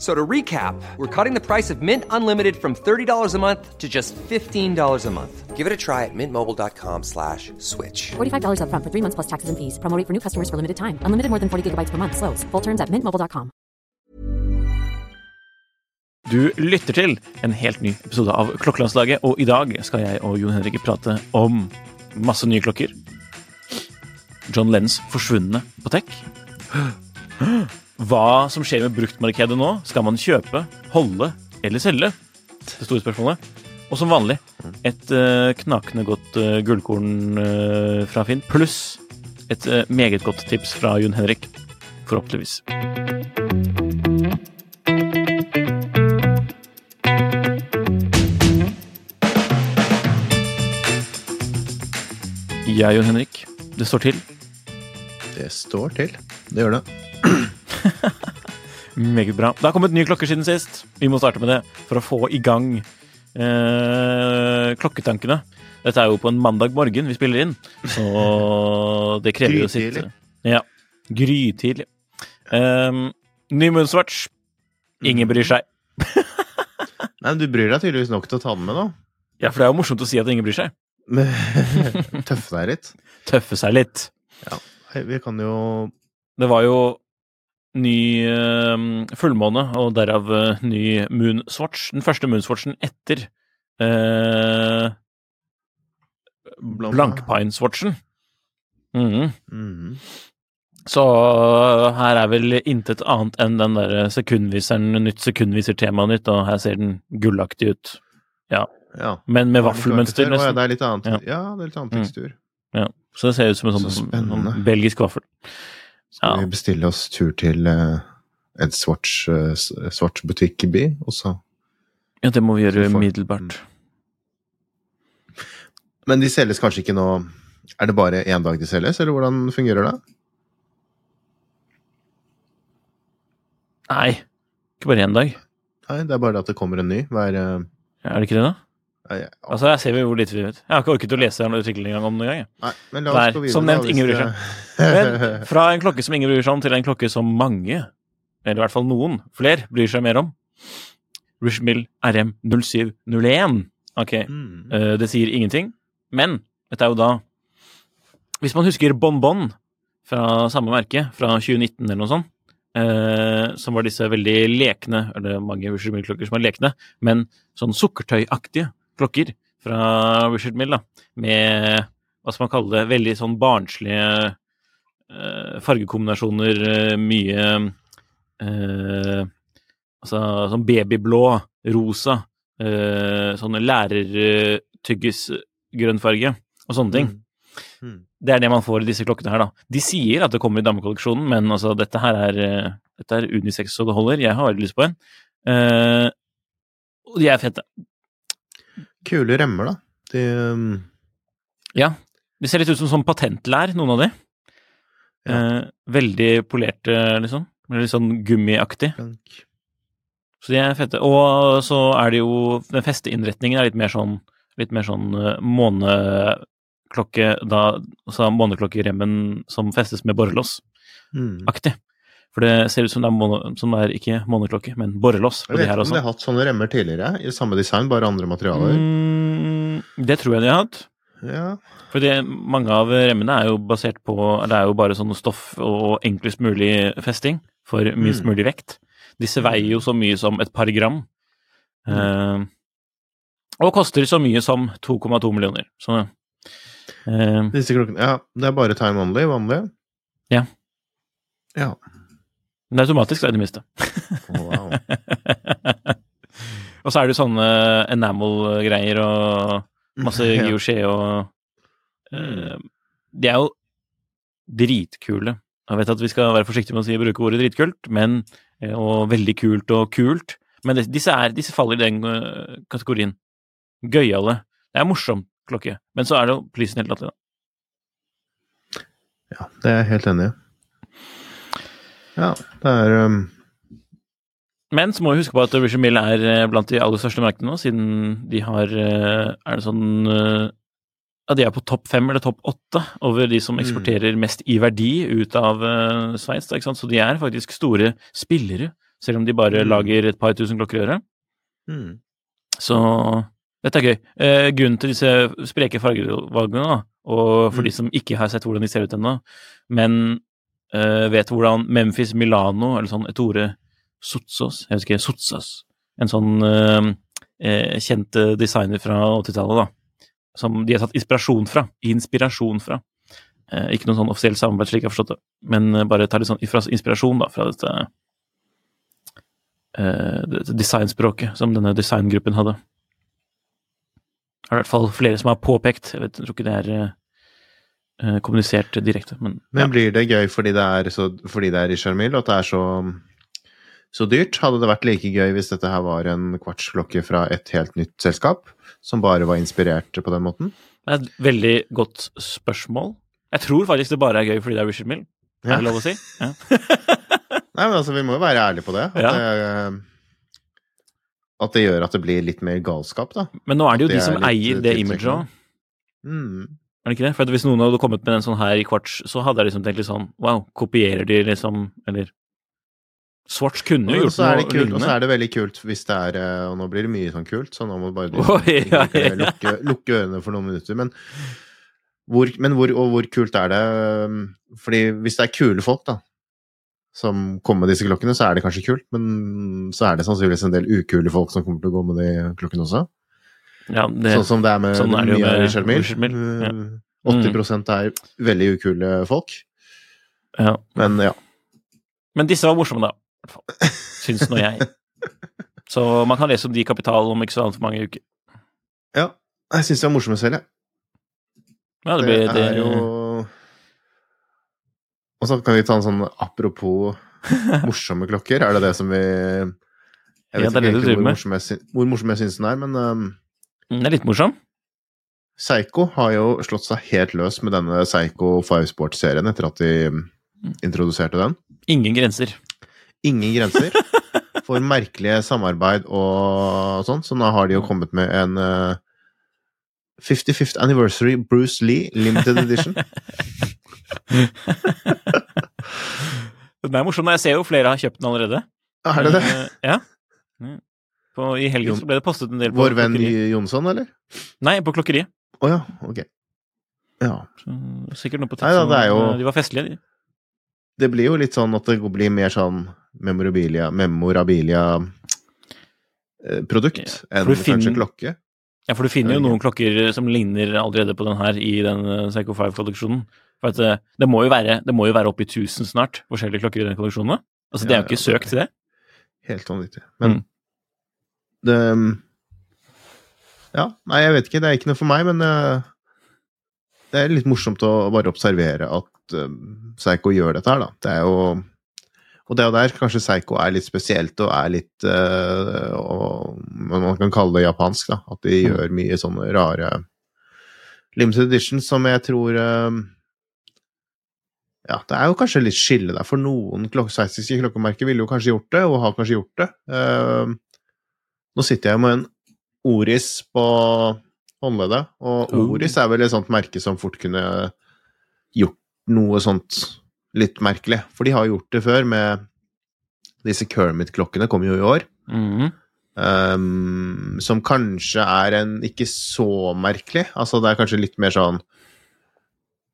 So to recap, we're cutting the price of Mint Unlimited from $30 a month to just $15 a month. Give it a try at mintmobile.com slash switch. $45 upfront for three months plus taxes and fees. Promoting for new customers for limited time. Unlimited more than 40 gigabytes per month. Slows. Full terms at mintmobile.com. Du lytter til en helt ny episode av Klokkelandslaget, og i dag skal jeg og Jon Henrik prate om masse nye klokker. John Lennons forsvunne på tech. Hva som skjer med bruktmarkedet nå? Skal man kjøpe, holde eller selge? Det store spørsmålet. Og som vanlig et eh, knakende godt eh, gullkorn eh, fra Finn, pluss et meget godt tips fra Jon Henrik. Forhåpentligvis. Ja, Jon Henrik. Det står til. Det står til. Det gjør det. Meget bra. Det har kommet nye klokker siden sist. Vi må starte med det for å få i gang eh, klokketankene. Dette er jo på en mandag morgen vi spiller inn, så det krever jo sitt Ja. Grytidlig. Um, ny Moonswatch. Ingen bryr seg. Nei, men Du bryr deg tydeligvis nok til å ta den med, da. Ja, for det er jo morsomt å si at ingen bryr seg. Tøffe deg litt. Tøffe seg litt. Ja, Vi kan jo Det var jo ny uh, fullmåne, og derav uh, ny Moonswatch. Den første Moonswatchen etter uh, blankpineswatchen. Mm -hmm. mm -hmm. Så her er vel intet annet enn den derre sekundviseren, nytt sekundviser-temaet nytt, og her ser den gullaktig ut. Ja. Ja. Men med vaffelmønster, nesten. ja, det er litt annet. Ja. Ja, det er litt annen Mm. Ja. Så det ser ut som en sånn, sånn belgisk vaffel. Skal vi bestille oss tur til eh, en svart, eh, s- Swatch-butikk i by, og så Ja, det må vi gjøre umiddelbart. Men de selges kanskje ikke nå Er det bare én dag de selges, eller hvordan fungerer det? Nei, ikke bare én dag. Nei, det er bare at det kommer en ny hver eh, Er det ikke det, da? Nei, Altså, Jeg ser hvor lite vi vet. Jeg har ikke orket å lese den artikkelen engang om det engang. Nei, men la oss gå videre. som nevnt, ingen bryr seg. Men fra en klokke som ingen bryr seg om, til en klokke som mange, eller i hvert fall noen, flere, bryr seg mer om. Rushmill RM 0701. Ok, Mm. uh, det sier ingenting, men dette er jo da Hvis man husker Bonbon fra samme merke, fra 2019 eller noe sånt, Uh, som var disse veldig lekne, eller mange Richard Mill-klokker som er lekne, men sånn sukkertøyaktige klokker fra Richard Mill, da, med hva skal man kalle det, veldig sånn barnslige eh, fargekombinasjoner, eh, mye eh, Altså sånn babyblå, rosa, eh, sånn lærertyggis farge og sånne ting. Mm. Det er det man får i disse klokkene her, da. De sier at det kommer i damekolleksjonen, men altså, dette her er, eh, dette er unisex så det holder. Jeg har veldig lyst på en. Eh, og de er fete. Kule remmer, da. De um, Ja. De ser litt ut som sånn patentlær, noen av de. Ja. Eh, veldig polerte, liksom. Litt sånn gummiaktig. blank. Så de er fette. Og så er det jo Den festeinnretningen er litt mer sånn litt mer sånn eh, måneklokke da Altså måneklokkeremmen som festes med borrelås-aktig. Mm. For det ser ut som det er, mono, som det er ikke måneklokke, men borrelås Jeg vet ikke om de har hatt sånne remmer tidligere, i samme design, bare andre materialer. Mm, det tror jeg de har hatt. Ja. For mange av remmene er jo basert på Det er jo bare sånn stoff og enklest mulig festing for minst Mm. mulig vekt. Disse veier jo så mye som et par gram. Eh, og koster så mye som 2,2 millioner. Så eh, Disse klokkene Ja, det er bare time only, vanlig. Ja. Ja. Men det er automatisk, da, i det minste. Wow. og så er det jo sånne enamel-greier og masse guilloché og uh, De er jo dritkule. Jeg vet at vi skal være forsiktige med å si, bruke ordet dritkult, men, eh, og veldig kult og kult. Men det, disse, er, disse faller i den eh, kategorien. Gøyale. Det er morsom klokke, men så er det jo prisen helt latterlig. da. Ja, det er jeg helt enig i. Ja, det er um, Men så må vi huske på at Richard Mill er eh, blant de aller største merkene nå, siden de har eh, Er det sånn eh, Ja, de er på topp fem eller topp åtte over de som eksporterer mest i verdi ut av uh, Sveits. Så de er faktisk store spillere, selv om de bare Mm. lager et par tusen klokker i øret. Mm. Så dette er gøy. Eh, grunnen til disse spreke fargevalgene, da, og for Mm. de som ikke har sett hvordan de ser ut ennå, men eh, vet hvordan Memphis Milano, eller sånn ordet Sotsos, jeg husker ikke, Sotzos, en sånn uh, uh, kjent designer fra 80-tallet, da, som de har tatt inspirasjon fra. Inspirasjon fra. Ikke noe sånn offisielt samarbeid, slik jeg har forstått det, men bare tar litt sånn inspirasjon da, fra dette dette designspråket som denne designgruppen hadde. Det er i hvert fall flere som har påpekt. Jeg, vet, jeg tror ikke det er kommunisert direkte, men, Men blir det gøy fordi det er, så, fordi det er Mille, og at det er så, så dyrt? Hadde det vært like gøy hvis dette her var en kvartsklokke fra et helt nytt selskap, som bare var inspirert på den måten? det er et veldig godt spørsmål. Jeg tror faktisk det bare er gøy fordi det er Richard Mill. Er det lov å si? Ja. Nei, men altså, vi må jo være ærlige på det. At, Ja. det, at det gjør at det blir litt mer galskap, da. Men nå er det jo Det de som er eier eh, det imaget òg. Mm. Er det ikke det? For at hvis noen hadde kommet med en sånn her i kvarts, så hadde jeg liksom tenkt litt sånn Wow, kopierer de liksom Eller Svarts kunne jo gjort så det noe lignende. og så er det veldig kult hvis det er eh, Og nå blir det mye sånn kult, så nå må du bare Oi, ja, ja. lukke, lukke ørene for noen minutter. Men, hvor, men hvor, og hvor kult er det? Fordi hvis det er kule folk, da, som kommer med disse klokkene, så er det kanskje kult, men så er det sannsynligvis en del ukule folk som kommer til å gå med de klokkene også. Ja, det, sånn som det er med, sånn er det mye av Richard. Ja. Mm. Eh, 80% er veldig ukule folk, ja. men ja. Men disse var morsomme, da. Syns nå jeg. Så man kan lese om de i Kapital om ikke så altfor mange uker. ja. Jeg syns det var morsomme selv, jeg. Ja, det blir det, er jo Og så kan vi ta en sånn apropos morsomme klokker. Er det det som vi Jeg vet Ja, det er det ikke egentlig hvor morsom jeg, hvor morsom jeg syns den er, men um, Den er litt morsom. Psycho har jo slått seg helt løs med denne Psycho Five Sports-serien etter at de um, Mm. introduserte den. Ingen grenser. Ingen grenser for merkelige samarbeid og sånn, så nå har de jo kommet med en uh, 55th Anniversary Bruce Lee Limited Edition. Den er morsom. Jeg ser jo flere har kjøpt den allerede. Er det det? Eh, Ja. På, I helgen så ble det postet en del på Vår venn klokkeriet. Jonsson, eller? Nei, på klokkeriet. Å ja, ok. Ja. Så, sikkert noe på Nei da, det jo- De var festlige, de. Det blir jo litt sånn at det blir mer sånn memorabilia, memorabilia eh, produkt Ja, enn finner- kanskje klokke. Ja, for du finner jo noen klokker som ligner allerede på den her i den Psycho Seiko 5-kolleksjonen. For eh, det må jo være, det må jo være oppi 1000 snart, forskjellige klokker i den kolleksjonen. Altså, Altså, det er jo ikke ja, søkt til det. Helt vanvittig. Men Mm. Det um, Ja, nei, jeg vet ikke. Det er ikke noe for meg, men eh, det er litt morsomt å bare observere at um, Seigo gjør dette her, da. Det er jo Og det og der kanskje Seiko er litt spesielt og er litt eh, og, Man kan kalle det japansk, da. At de Mm. gjør mye sånne rare limited editions som jeg tror eh, ja, det er jo kanskje litt skille der, for noen klok sveitsiske klokkemerker ville jo kanskje gjort det, og har kanskje gjort det. Nå sitter jeg med en Oris på håndleddet, og. Oris er vel et sånt merke som fort kunne gjort noe sånt litt merkelig. For de har gjort det før med disse Kermit-klokkene, kom jo i år. Mm. Um, som kanskje er en ikke så merkelig. Altså, det er kanskje litt mer sånn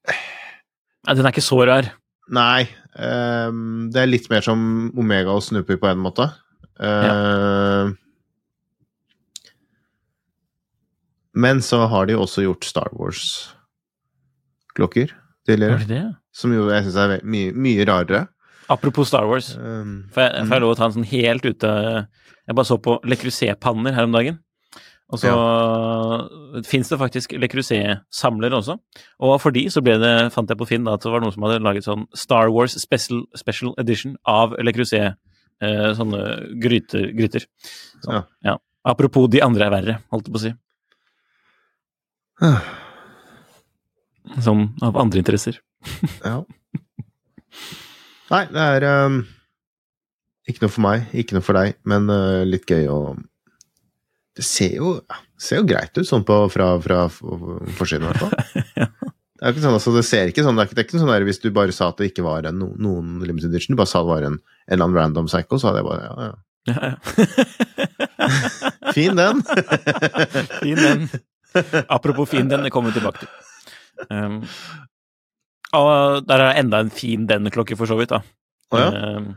Nei, den er ikke så rar. Nei. Um, det er litt mer som Omega og Snoopy på en måte. Eh, Men så har de også gjort Star Wars-klokker tidligere. det det? Som jo jeg syns er mye, mye rarere. Apropos Star Wars. Um, Får jeg, får jeg lov å ta en sånn helt ute Jeg bare så på Le Creuset-panner her om dagen. Og så fins det faktisk Le Creuset-samlere også. Og for de så ble det, fant jeg på Finn da, at det var noen som hadde laget sånn Star Wars Special, special Edition av Le Creuset. Eh, sånne gryter. gryter. Så, Ja. ja. Apropos de andre er verre, holdt jeg på å si. Sånn av andre interesser. ja. Nei, det er um, ikke noe for meg, ikke noe for deg, men uh, litt gøy å Det ser jo, ser jo greit ut sånn på, fra, fra forsiden, i hvert fall. Det er ikke sånn, altså, det ser ikke sånn, det er ikke, det er ikke sånn der hvis du bare sa at det ikke var en, noen limited edition, du bare sa det var en, en eller annen random psycho, så hadde jeg bare ja, ja. Ja, ja. Fin den! Fin den. Apropos fin den, det kommer vi tilbake til. Um, og der er enda en fin den-klokke, for så vidt. da. Oh, ja? Um,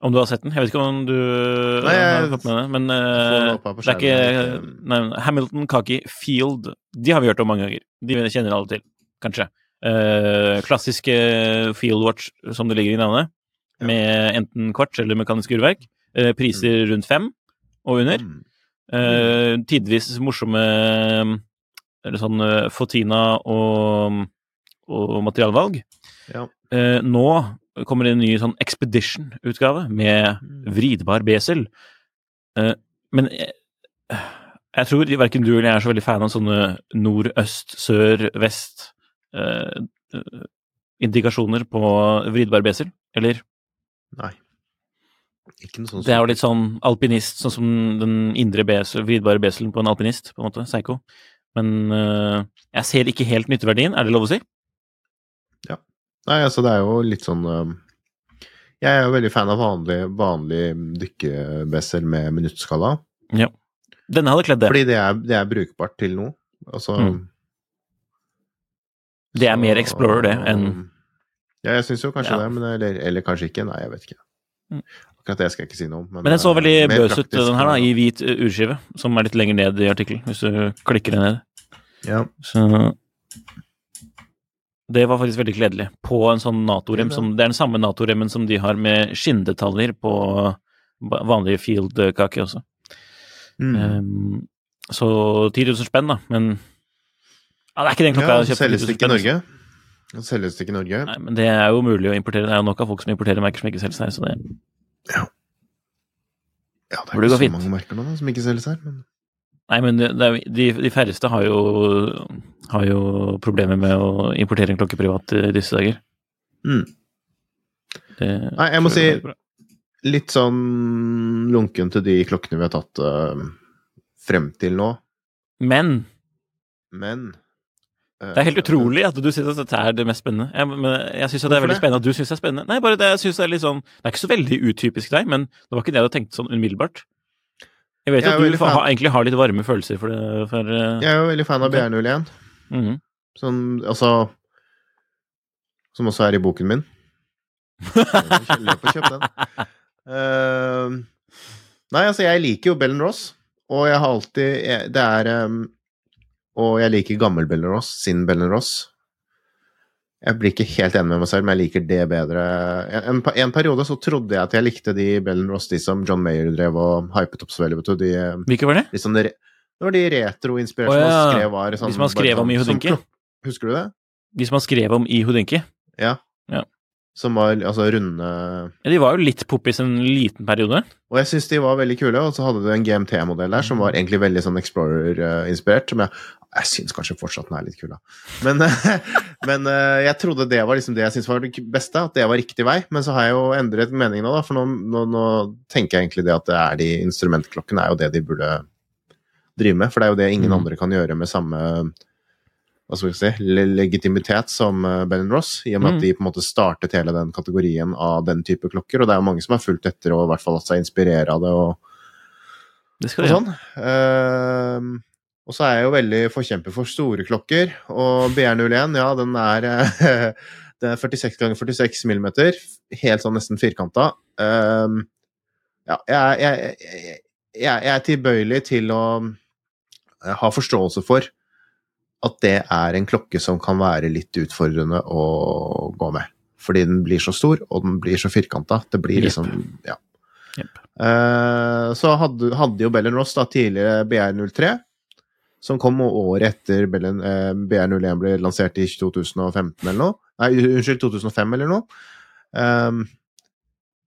om du har sett den? Jeg vet ikke om du Nei, jeg- har fått med det. Men uh, det er ikke nei, Hamilton Kaki Field. De har vi hørt om mange ganger. De kjenner alle til, kanskje. Uh, klassiske Field Watch som det ligger i navnet, Ja. med enten kvarts eller mekanisk urverk. Uh, priser rundt fem og under. Mm. Eh, tidvis morsomme Eller sånn eh, Fotina og, og materialvalg. Ja. Uh, nå kommer det en ny sånn Expedition-utgave med vridbar besel. Uh, men jeg, jeg tror verken du eller jeg er så veldig fan av sånne nord, øst, sør, vest uh, indikasjoner på vridbar besel, eller? Nei. Sånt. Det er jo litt sånn alpinist, sånn som den indre besel, vridbare beselen på en alpinist, på en måte. Psycho. Men uh, jeg ser ikke helt nytteverdien, er det lov å si? Ja. Nei, altså det er jo litt sånn um, Jeg er jo veldig fan av vanlig, vanlig dykkebesel med minuttskala. Ja. Denne hadde kledd det. Fordi det er, det er brukbart til noe. Altså Mm. Det er mer Explorer, det, enn Ja, jeg syns jo kanskje Ja. det, men eller, eller kanskje ikke. Nei, jeg vet ikke. Mm. Akkurat det skal jeg ikke si noe om. Men den så eh, veldig bøs ut, den her, da, i hvit øh, urskive, som er litt lenger ned i artikkelen, hvis du klikker den ned. Ja. Så det var faktisk veldig gledelig. På en sånn Nato-rem som Det er den samme Nato-remmen som de har med skinndetaljer på vanlige field-kake også. Mm. Um, så 10 000 spenn, da, men ja, Det er ikke den klokka ja, jeg har kjøpt. for selges det ikke i altså. Norge? Den Selges det ikke i Norge? Nei, men det er jo mulig å importere. Det er jo nok av folk som importerer merker som ikke selges her, så det Ja, det er ikke så fint. mange merker nå da, som ikke selges her. Men... Nei, men er, de, de færreste har jo, har jo problemer med å importere en klokke privat i disse dager. Mm. Det, Nei, jeg må si-. Litt sånn lunken til de klokkene vi har tatt uh, frem til nå, Men men det er helt utrolig at du syns at dette er det mest spennende. Jeg, men jeg syns det er veldig spennende at du syns det er spennende. Nei, bare det, jeg synes det er litt sånn Det er ikke så veldig utypisk deg, men det var ikke det jeg hadde tenkt sånn umiddelbart. Jeg vet Jeg at du fan. ha, egentlig har litt varme følelser for det. For, eh, Jeg er jo veldig fan av Ok. BR01, -hmm. som altså Som også er i boken min. Løp og kjøp den. Uh, nei, altså, jeg liker jo Bell Ross, og jeg har alltid Det er um, Og jeg liker gammel Bell Ross, sin Bell Ross. Jeg blir ikke helt enig med meg selv, men jeg liker det bedre. En, en, periode så trodde jeg at jeg likte de Bell Ross, de som John Mayer drev og hypet opp så veldig, vet du. De, eh, Hvilke var det? De sånn det var de retroinspirerte som ja. skrev var sånn man som skrev bare om i sånn- Houdinki? Husker du det? De som man skrev om i Houdinki? Ja. Ja. Som var altså runde Ja, de var jo litt poppis en liten periode. Og jeg syns de var veldig kule, og så hadde du en GMT-modell der som var egentlig veldig sånn Explorer-inspirert, som jeg jeg syns kanskje fortsatt den er litt kul, da. Men, men eh, jeg trodde det var liksom det jeg syntes var det beste, at det var riktig vei. Men så har jeg jo endret mening nå, da, for nå, nå, nå tenker jeg egentlig det at det er de instrumentklokkene er jo det de burde drive med. For det er jo det ingen Mm. andre kan gjøre med samme hva skal vi si, legitimitet som uh, Ben Ross, i og med Mm. at de på en måte startet hele den kategorien av den type klokker. Og det er jo mange som har fulgt etter og i hvert fall latt seg inspirere av det. og Det skal og sånn. Ehm, og så er jeg jo veldig forkjemper for store klokker, og BR01, ja, den er den Det er 46 ganger 46 millimeter, helt sånn nesten firkanta. Um, ja, jeg, jeg, jeg, jeg, er tilbøyelig til å eh, ha forståelse for at det er en klokke som kan være litt utfordrende å gå med. fordi den blir så stor, og den blir så firkanta. Det blir liksom Ja. Yep. Uh, så hadde, hadde jo Bell Ross da tidligere BR03, som kom året etter eh, BR01 ble lansert i 2015 eller noe. Nei, unnskyld, 2005 eller noe. Um,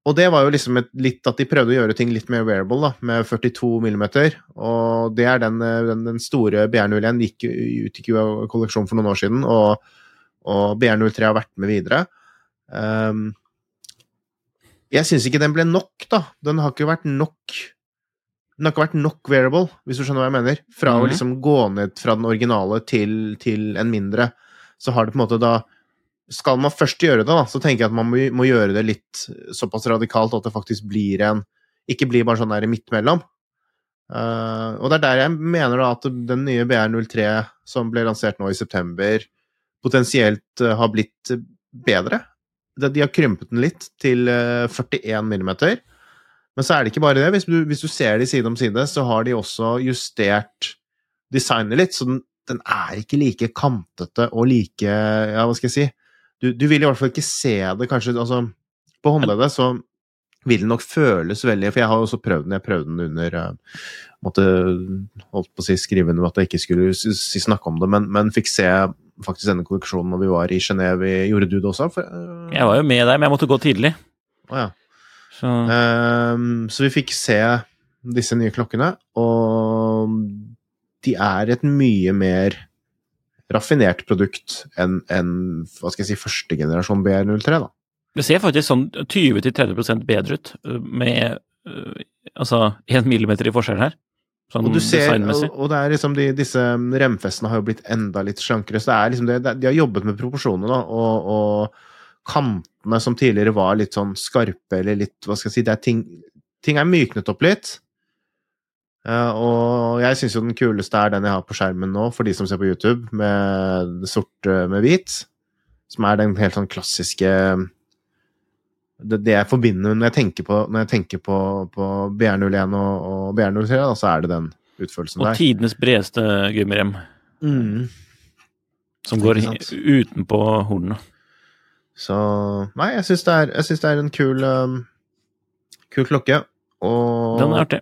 og det var jo liksom et, litt at de prøvde å gjøre ting litt mer wearable, da, med 42 millimeter. Og det er den, eh, den, den store BR01 gikk, utgikk jo av kolleksjon for noen år siden, og, og BR03 har vært med videre. Um, jeg syns ikke den ble nok, da. Den har ikke vært nok Den har ikke vært nok wearable, hvis du skjønner hva jeg mener. Fra å Mhm. liksom gå ned fra den originale til, til en mindre, så har det på en måte da Skal man først gjøre det, da, så tenker jeg at man må, må gjøre det litt såpass radikalt at det faktisk blir en Ikke blir bare sånn der midt mellom. Uh, og det er der jeg mener da at den nye BR03 som ble lansert nå i september, potensielt uh, har blitt eh, bedre. De har krympet den litt til uh, 41 millimeter. Men så er det ikke bare det. Hvis du, hvis du ser de side om side, så har de også justert designet litt, så den, den er ikke like kantete og like Ja, hva skal jeg si? Du, du vil i hvert fall ikke se det kanskje altså, På håndleddet så vil den nok føles veldig For jeg har også prøvd den. Jeg prøvde den under eh, Måtte holdt på å si skrive under at jeg ikke skulle si, si snakke om det, men, men fikk se faktisk denne kolleksjonen når vi var i Genéve. Gjorde du det også? For, uh... Jeg var jo med der, men jeg måtte gå tidlig. å ja. Så Ehm, så vi fikk se disse nye klokkene, og de er et mye mer raffinert produkt enn en, hva skal jeg si, første generasjon BR03. da. det ser faktisk sånn 20-30 bedre ut, øh, med øh, altså 1 millimeter i forskjell her. Sånn Og du ser, og, og det er liksom de, disse remfestene har jo blitt enda litt slankere, så det er liksom det, det, de har jobbet med proporsjonene, da, og, og kantene som tidligere var litt sånn skarpe, eller litt, hva skal jeg si, det er ting, ting er myknet opp litt. Uh, og jeg syns jo den kuleste er den jeg har på skjermen nå, for de som ser på YouTube, med sort med hvit. Som er den helt sånn klassiske Det, det jeg forbinder når jeg tenker på, når jeg tenker på, på BR01 og, og BR03, da, så er det den utførelsen Og der. tidenes bredeste gummirem, Mm. som går utenpå hornene. Så Nei, jeg syns det, det er en kul um, Kul klokke. Og Den er artig.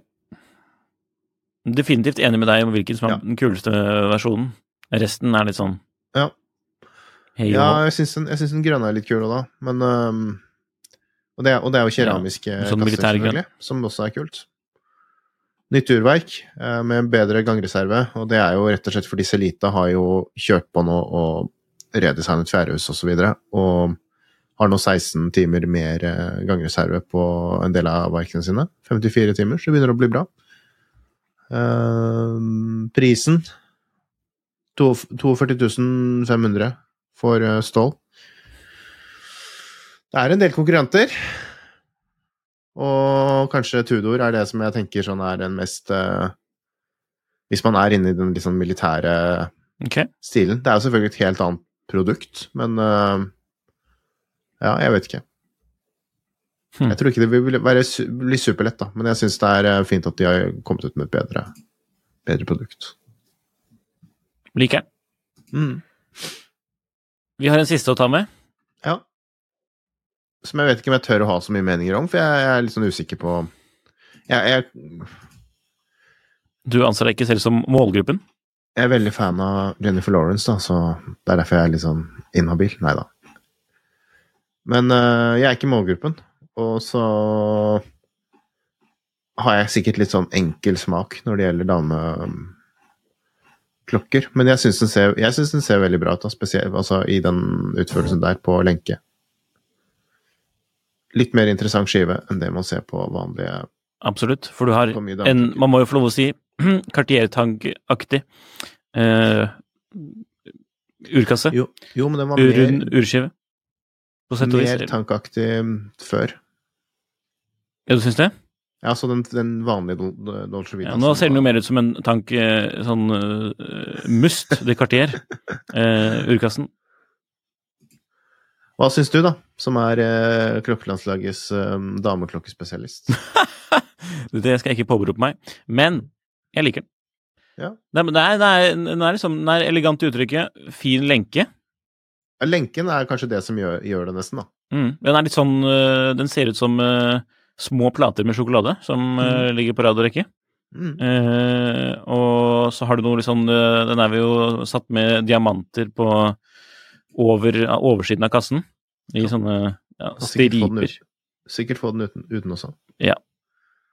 Definitivt enig med deg om hvilken som er Ja. den kuleste versjonen. Resten er litt sånn Ja. Hey, Ja, jeg syns den, den grønne er litt kul òg, da. Men um, og, det, og det er jo keramiske Ja, sånn kasser, selvfølgelig, som også er kult. Nytt urverk med en bedre gangreserve, og det er jo rett og slett fordi Celita har jo kjørt på nå og redesignet fjærhus osv., og, så videre, og har nå 16 timer mer eh, gangreserve på en del av verkene sine. 54 timer, så det begynner å bli bra. Eh, prisen 42 500 for eh, stål. Det er en del konkurrenter. Og kanskje Tudor er det som jeg tenker sånn er den mest eh, Hvis man er inne i den sånn militære okay. stilen. Det er jo selvfølgelig et helt annet produkt, men uh, Ja, jeg vet ikke. Hmm. Jeg tror ikke det vil være, bli superlett, da, men jeg syns det er eh, fint at de har kommet ut med et bedre, bedre produkt. Liker den. Mm. Vi har en siste å ta med. Ja. Som jeg vet ikke om jeg tør å ha så mye meninger om, for jeg, jeg er litt sånn usikker på jeg, jeg, Du anser deg ikke selv som målgruppen? Jeg er veldig fan av Jennifer Lawrence, da, så det er derfor jeg er litt sånn inhabil. Nei da. Men uh, jeg er ikke i målgruppen, og så har jeg sikkert litt sånn enkel smak når det gjelder dameklokker. Men jeg syns den, den ser veldig bra ut, da, spesielt altså, i den utførelsen der på lenke. Litt mer interessant skive enn det man ser på vanlige Absolutt. For du har en. Man må jo få lov å si Cartier-tang-aktig eh, urkasse. Jo, jo men den var mer, urskive. Og vis. mer tankaktig før. Ja, du syns det? Ja, så den, den vanlige Dolce Vita. Ja, nå ser den jo mer ut som en tank eh, sånn uh, must de Cartier. uh, urkassen. Hva syns du, da, som er uh, klokkelandslagets uh, dameklokkespesialist? Det skal jeg ikke påberope meg. Men jeg liker den. Ja. Det, det, er, det, er, den er liksom det er elegant i uttrykket. Fin lenke. Ja, Lenken er kanskje det som gjør, gjør det, nesten, da. Mm. Den er litt sånn øh, Den ser ut som øh, små plater med sjokolade som øh, ligger på rad og rekke. Mm. Uh, og så har du noe litt sånn uh, Den er vi jo satt med diamanter på over uh, oversiden av kassen. I sånne ja, få den striper. Sikkert få den uten, uten også.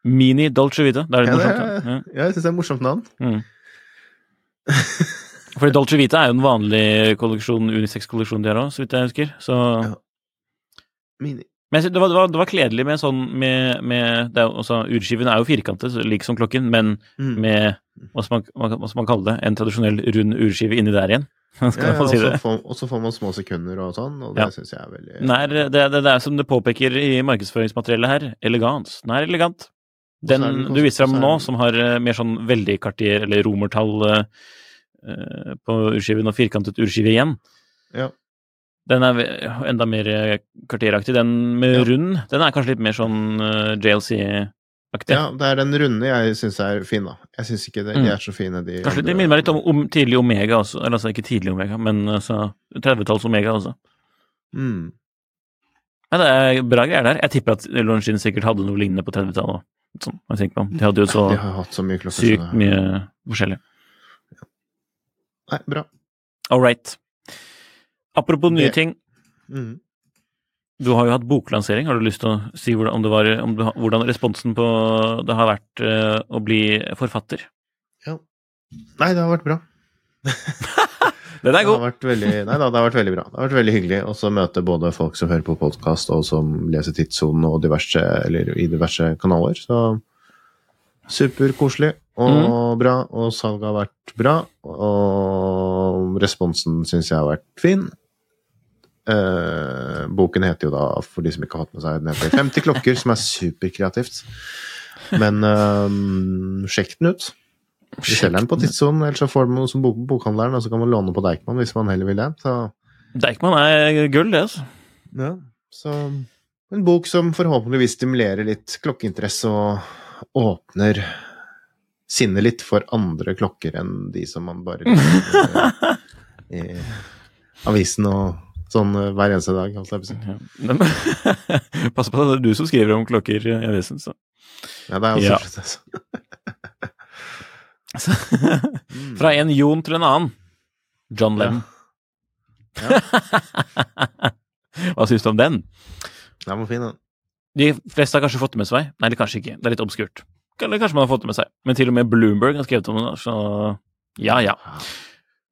Mini Dolce Vita. Det er litt Ja, morsomt. da. Ja. ja, jeg syns det er et morsomt navn. Mm. Fordi Dolce Vita er jo en vanlig kolleksjonen, unisex-kolleksjon de har òg, så vidt jeg husker. Så Ja. Mini. Men det var, det var, det var kledelig med sånn med, med det er også, Urskiven er jo firkantet, lik som klokken, men Mm. med hva skal, man, hva- skal man kalle det? En tradisjonell rund urskive inni der igjen. Ja, ja, og si så får, og så får man små sekunder og sånn, og det Ja. syns jeg er veldig Den er, det, det, det er som det påpeker i markedsføringsmateriellet her, elegans. Den er elegant. Den, du viser er nå, som har eh, mer sånn veldig kartier eller romertall eh, på urskiven og firkantet urskive igjen, Ja. den er enda mer kartieraktig. Den med Ja. rund, den er kanskje litt mer sånn uh, JLC-aktig. ja, det er den runde jeg syns er fin, da. Jeg syns ikke de, Mm. de er så fine, de Kanskje de minner meg litt om, om tidlig Omega også. Eller altså ikke tidlig Omega, men altså 30-talls Omega også. mm. Ja, det er bra greier der. Jeg tipper at Longines sikkert hadde noe lignende på 30-tallet. Sånn, jeg tenker på. De hadde jo så mye klokker. sykt mye forskjellig. Nei, bra. All right. Apropos nye Det- ting. Mm. Du har jo hatt boklansering. Har du lyst til å si hvordan, om det var, om du, hvordan responsen på det har vært uh, å bli forfatter? Nei, det har vært bra. Den er Det har vært veldig, nei da, det har vært veldig bra. Det har vært veldig hyggelig å møte både folk som hører på podkast, og som leser Tidssonen og diverse, eller i diverse kanaler. Så superkoselig og mm. bra, og salget har vært bra. Og responsen syns jeg har vært fin. Eh, boken heter jo da, for de som ikke har hatt med seg den, heter 50 klokker, som er superkreativt. Men eh, sjekk den ut. Vi selger den på Tidssonen, eller så får man som bok bokhandleren, og så kan man låne på Deichman hvis man heller vil det. Så, Deichman er gull, det, altså. ja. så en bok som forhåpentligvis stimulerer litt klokkeinteresse og åpner sinnet litt for andre klokker enn de som man bare leser i, i avisen og sånn eh, hver eneste dag. på. Ja. Pass på, det er du som skriver om klokker i avisen, så. Ja, det er Ja. også det. Fra en Jon til en annen. John Lennon. Ja. Hva syns du om den? Den var fin, den. De fleste har kanskje fått det med seg. Nei, det kanskje ikke. Det er litt obskurt. Eller kanskje man har fått det med seg. Men til og med Bloomberg har skrevet om det, så ja, ja.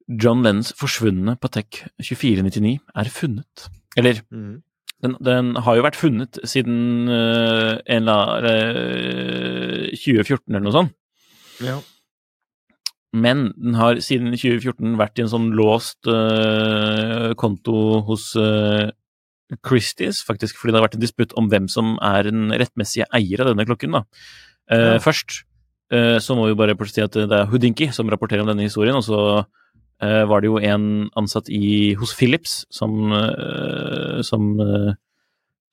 John Lennons forsvunne Patek 2499 er funnet. Eller, Mhm. den, den har jo vært funnet siden uh, en eller annen øh, 2014 eller noe sånt. Ja. Men den har siden 2014 vært i en sånn låst uh, konto hos uh, Christies, faktisk, fordi det har vært en disputt om hvem som er den rettmessige eier av denne klokken. da. Uh, Ja. Først så må vi bare si at det er Houdinki som rapporterer om denne historien, og så var det jo en ansatt i, hos Philips som, som,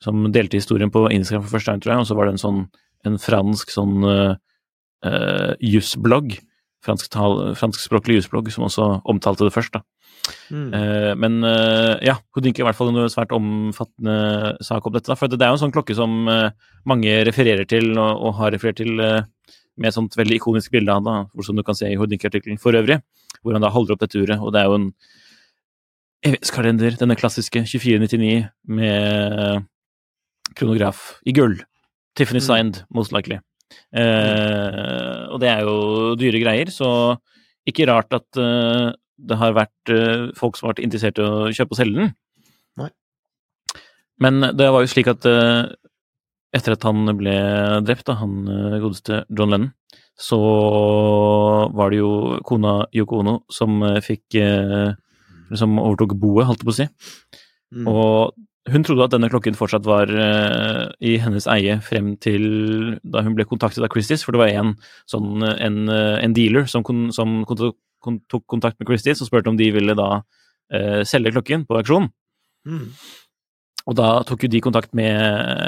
som delte historien på Instagram for første gang, tror jeg, og så var det en sånn en fransk sånn uh, jusblogg, franskspråklig jusblogg, som også omtalte det først, da. Mm. Eh, men eh, ja, Houdinki er i hvert fall en svært omfattende sak om dette. Da, for det er jo en sånn klokke som eh, mange refererer til, og, og har referert til med et sånt veldig ikonisk bilde av han, da, som du kan se i Houdinki-artikkelen for øvrig, hvor han da holder opp dette uret, og det er jo en evighetskalender, denne klassiske 2499 med kronograf i gull. Tiffany Mm. most likely. Eh, og det er jo dyre greier, så ikke rart at eh, det har vært eh, folk som har vært interessert i å kjøpe og selge den. Nei. Men det var jo slik at eh, etter at han ble drept, da, han eh, godeste John Lennon, så var det jo kona Yoko Ono som eh, fikk Som overtok boet, holdt jeg på å si. Mm. Og hun trodde at denne klokken fortsatt var uh, i hennes eie frem til da hun ble kontaktet av Christies, for det var en, sånn, en, en dealer som, kon, som kon, kon, tok kontakt med Christies og spurte om de ville da uh, selge klokken på auksjon. Mm. Og da tok jo de kontakt med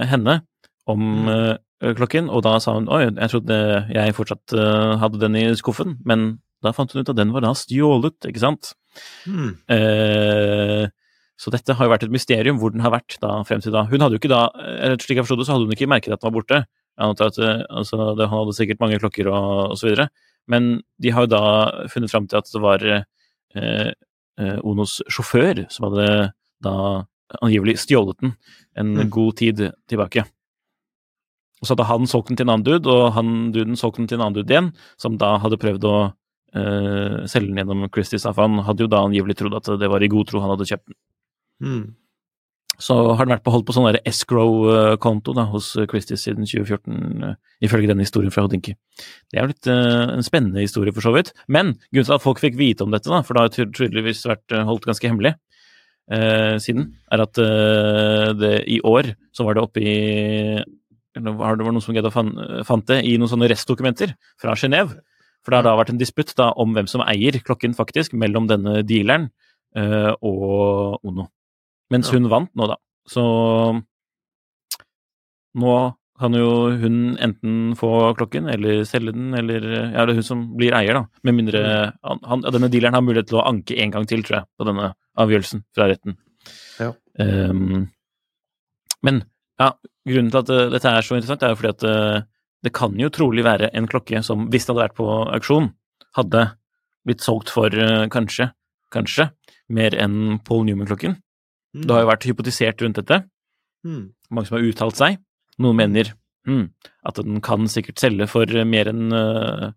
henne om uh, klokken, og da sa hun oi, jeg trodde jeg fortsatt hadde den i skuffen, men da fant hun ut at den var da stjålet, ikke sant? Mm. Eh, Så dette har jo vært et mysterium hvor den har vært da frem til da. Hun hadde jo ikke da, eller slik jeg forstod det, så hadde hun ikke merket at den var borte. Jeg antar at eh, altså, det, Han hadde sikkert mange klokker og, og så videre. Men de har jo da funnet fram til at det var eh, eh, Onos sjåfør som hadde da angivelig stjålet den en Mm. god tid tilbake. Og så hadde han solgt den til en annen dude, og han duden solgte den til en annen dude igjen, som da hadde prøvd å eh, selge den gjennom Christies. For han hadde jo da angivelig trodd at det var i god tro han hadde kjøpt den. Mm. Så har den vært på, holdt på sånn escrow-konto hos Christies siden 2014, eh, ifølge denne historien fra Hodinki. Det er jo litt uh, en spennende historie, for så vidt. Men grunnen til at folk fikk vite om dette, da, for det har ty- tydeligvis vært eh, holdt ganske hemmelig uh, siden, er at uh, det, i år så var det oppe i eller var det noen som å fant det i noen sånne restdokumenter fra Genéve. For det har da vært en disputt da, om hvem som eier klokken, faktisk, mellom denne dealeren og Ono. Mens Ja. hun vant nå, da. Så nå kan jo hun enten få klokken, eller selge den, eller Ja, det er hun som blir eier, da. Med mindre han, denne dealeren har mulighet til å anke en gang til, tror jeg, på denne avgjørelsen fra retten. Ja. Um, men ja, grunnen til at uh, dette er så interessant, er jo fordi at uh, det kan jo trolig være en klokke som, hvis det hadde vært på auksjon, hadde blitt solgt for uh, kanskje, kanskje, mer enn Paul Newman-klokken. Det har jo vært hypotisert rundt dette, Mm. mange som har uttalt seg. Noen mener mm, at den kan sikkert selge for eh, mer enn uh,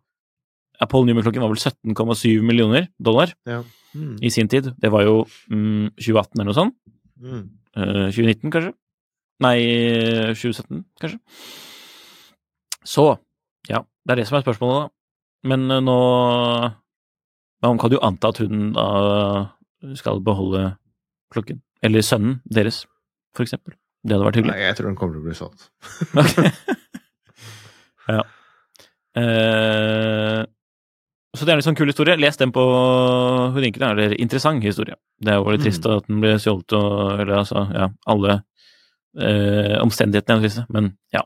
Apollo Newman-klokken var vel 17,7 millioner dollar Ja. Mm. i sin tid. Det var jo mm, 2018 eller noe sånt. Mm. Uh, 2019, kanskje? Nei, 2017, kanskje? Så, ja, det er det som er spørsmålet, da. Men uh, nå Man kan jo anta at hun da skal beholde klokken. Eller sønnen deres, for eksempel. Det hadde vært hyggelig. Nei, jeg tror den kommer til å bli solgt. ja. Eh, så det er en litt sånn kul historie. Les den på Houdinken. Det er en interessant historie. Det er jo litt trist at den ble stjålet og Eller altså, ja, alle eh, omstendighetene er triste, men ja.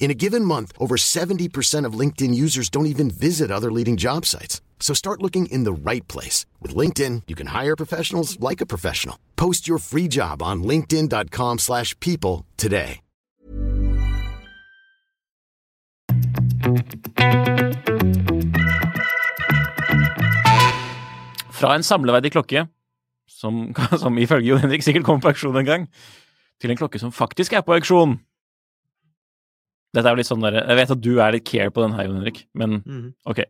In a given month, over 70% of LinkedIn users don't even visit other leading job sites. So start looking in the right place. With LinkedIn, you can hire professionals like a professional. Post your free job on linkedin.com/people slash people today. Fra en samleverdig klokke, som, som ifølge Jo Henrik sikkert kommer på auksjon en gang, til en klokke som faktisk er på auksjon. Dette er jo litt sånn der, Jeg vet at du er litt care på den her, Jon Henrik, men mm. ok.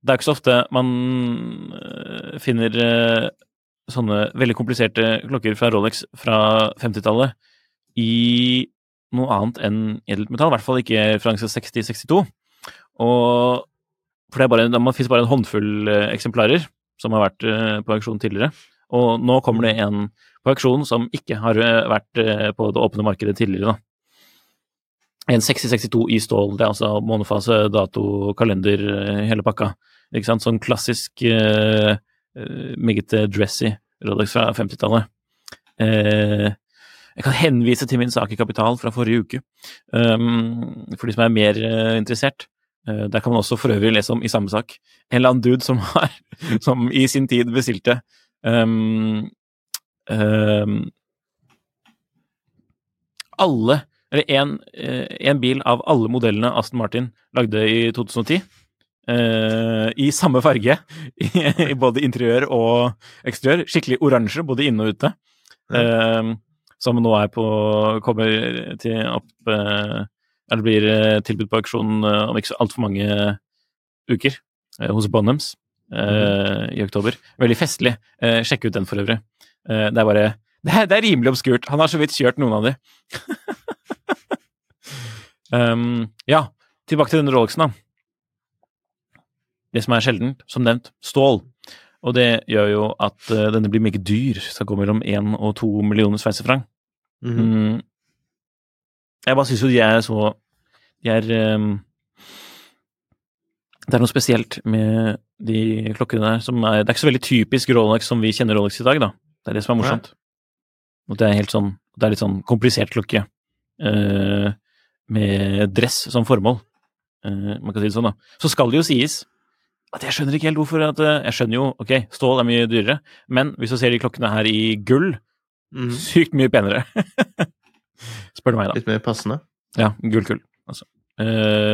Det er ikke så ofte man øh, finner øh, sånne veldig kompliserte klokker fra Rolex fra 50-tallet i noe annet enn edelt metall, i hvert fall ikke referanse 60-62. Og for det er bare, det finnes bare en håndfull eh, eksemplarer som har vært eh, på auksjon tidligere. Og nå kommer det en på auksjon som ikke har eh, vært eh, på det åpne markedet tidligere. da. En 6062 i stål, det er altså månefase, dato, kalender, eh, hele pakka. Ikke sant? Sånn klassisk eh, meget dressy Rolex fra 50-tallet. Eh, jeg kan henvise til min sak i Kapital fra forrige uke, um, for de som er mer eh, interessert. Der kan man også for øvrig lese om i samme sak en eller annen dude som har som i sin tid bestilte um, um, alle Eller én uh, bil av alle modellene Aston Martin lagde i 2010. Uh, I samme farge, i, både interiør og eksteriør. Skikkelig oransje både inne og ute. Uh, som nå er på Kommer til opp Eller blir tilbudt på auksjon om ikke så altfor mange uker hos Bonhams i oktober. Veldig festlig. sjekk ut den for øvrig. det er bare det er, det er, rimelig obskurt. Han har så vidt kjørt noen av de. um, ja, tilbake til denne Rolexen, da. Det som er sjeldent, som nevnt, stål. Og det gjør jo at uh, denne blir meget dyr. Skal gå mellom én og to millioner sveitserfranc. Mm -hmm. um, Jeg bare syns jo de er så De er um, Det er noe spesielt med de klokkene der som er Det er ikke så veldig typisk Rolex som vi kjenner Rolex i dag, da. Det er det som er morsomt. Og det er helt sånn Det er litt sånn komplisert klokke. Uh, med dress som formål. Uh, man kan si det sånn, da. Så skal det jo sies at jeg skjønner ikke helt hvorfor at uh, Jeg skjønner jo, ok, stål er mye dyrere, men hvis du ser de klokkene her i gull, mm. sykt mye penere. Spør du meg, da. Litt mer passende? Ja. Gullkull, altså.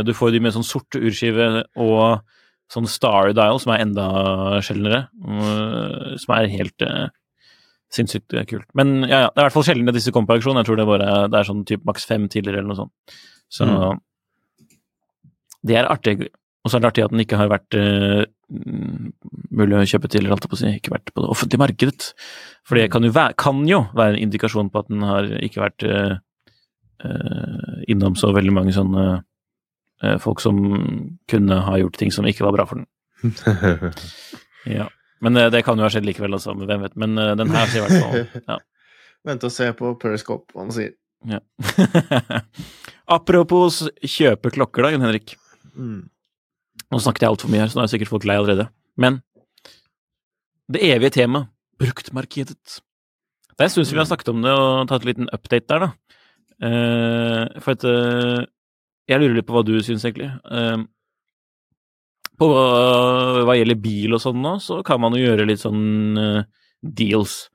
du får de med sånn sort urskive og sånn star dial, som er enda sjeldnere. som er helt sinnssykt kult. Men ja, ja, det er i hvert fall sjelden at disse kommer på auksjon. Jeg tror det, bare, det er sånn typ maks fem tidligere eller noe sånt. Så mm. det er artig. Og så er det artig at den ikke har vært uh, mulig å kjøpe til, holdt jeg på å si, ikke vært på det offentlige markedet. For det kan jo, være, kan jo være en indikasjon på at den har ikke vært uh, uh, innom så veldig mange sånne folk som kunne ha gjort ting som ikke var bra for den. ja. Men uh, det kan jo ha skjedd likevel, altså. Hvem vet. Men uh, den her sier i hvert fall ja. Vente og se på Periscope, hva han sier. Ja. Apropos kjøpe klokker, da, Jon Henrik. Mm. Nå snakket jeg altfor mye her, så nå er sikkert folk lei allerede. Men det evige temaet, bruktmarkedet. Det er en stund siden vi har snakket om det og tatt en liten update der, da. Uh, for at Jeg lurer litt på hva du syns, egentlig. På hva, hva, gjelder bil og sånn nå, så kan man jo gjøre litt sånn uh, deals.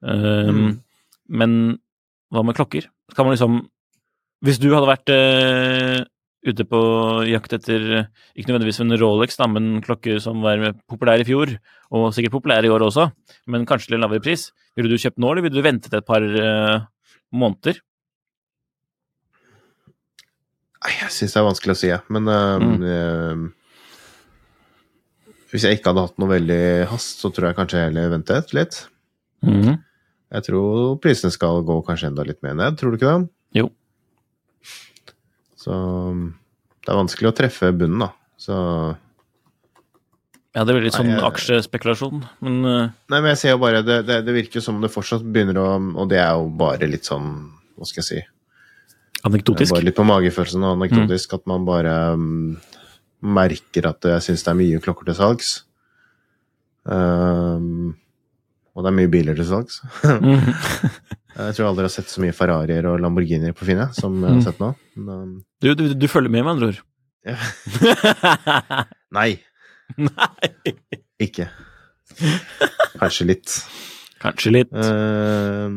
Um, mm. Men hva med klokker? Kan man liksom Hvis du hadde vært uh, ute på jakt etter ikke nødvendigvis en Rolex, da, men klokker som var populær i fjor, og sikkert populær i år også, men kanskje til lavere pris, ville du kjøpt nå, eller ville du ventet et par uh, måneder? Jeg syns det er vanskelig å si, men um, mm. Hvis jeg ikke hadde hatt noe veldig hast, så tror jeg kanskje jeg heller ventet litt. Mm. Jeg tror prisene skal gå kanskje enda litt mer ned, tror du ikke det? Jo. Så det er vanskelig å treffe bunnen, da. Så Ja, det blir litt sånn aksjespekulasjon, men uh... Nei, men jeg ser jo bare det, det, det virker som det fortsatt begynner å Og det er jo bare litt sånn, hva skal jeg si Anekdotisk? Bare litt på magefølelsen og anekdotisk. Mm. At man bare um, merker at jeg syns det er mye klokker til salgs. Um, og det er mye biler til salgs. jeg tror aldri har sett så mye Ferrarier og Lamborghinier på Finn som jeg har mm. sett nå. Men, du, du, du, følger med, med andre ord? Nei. Nei. Ikke. Kanskje litt. Kanskje litt. Uh,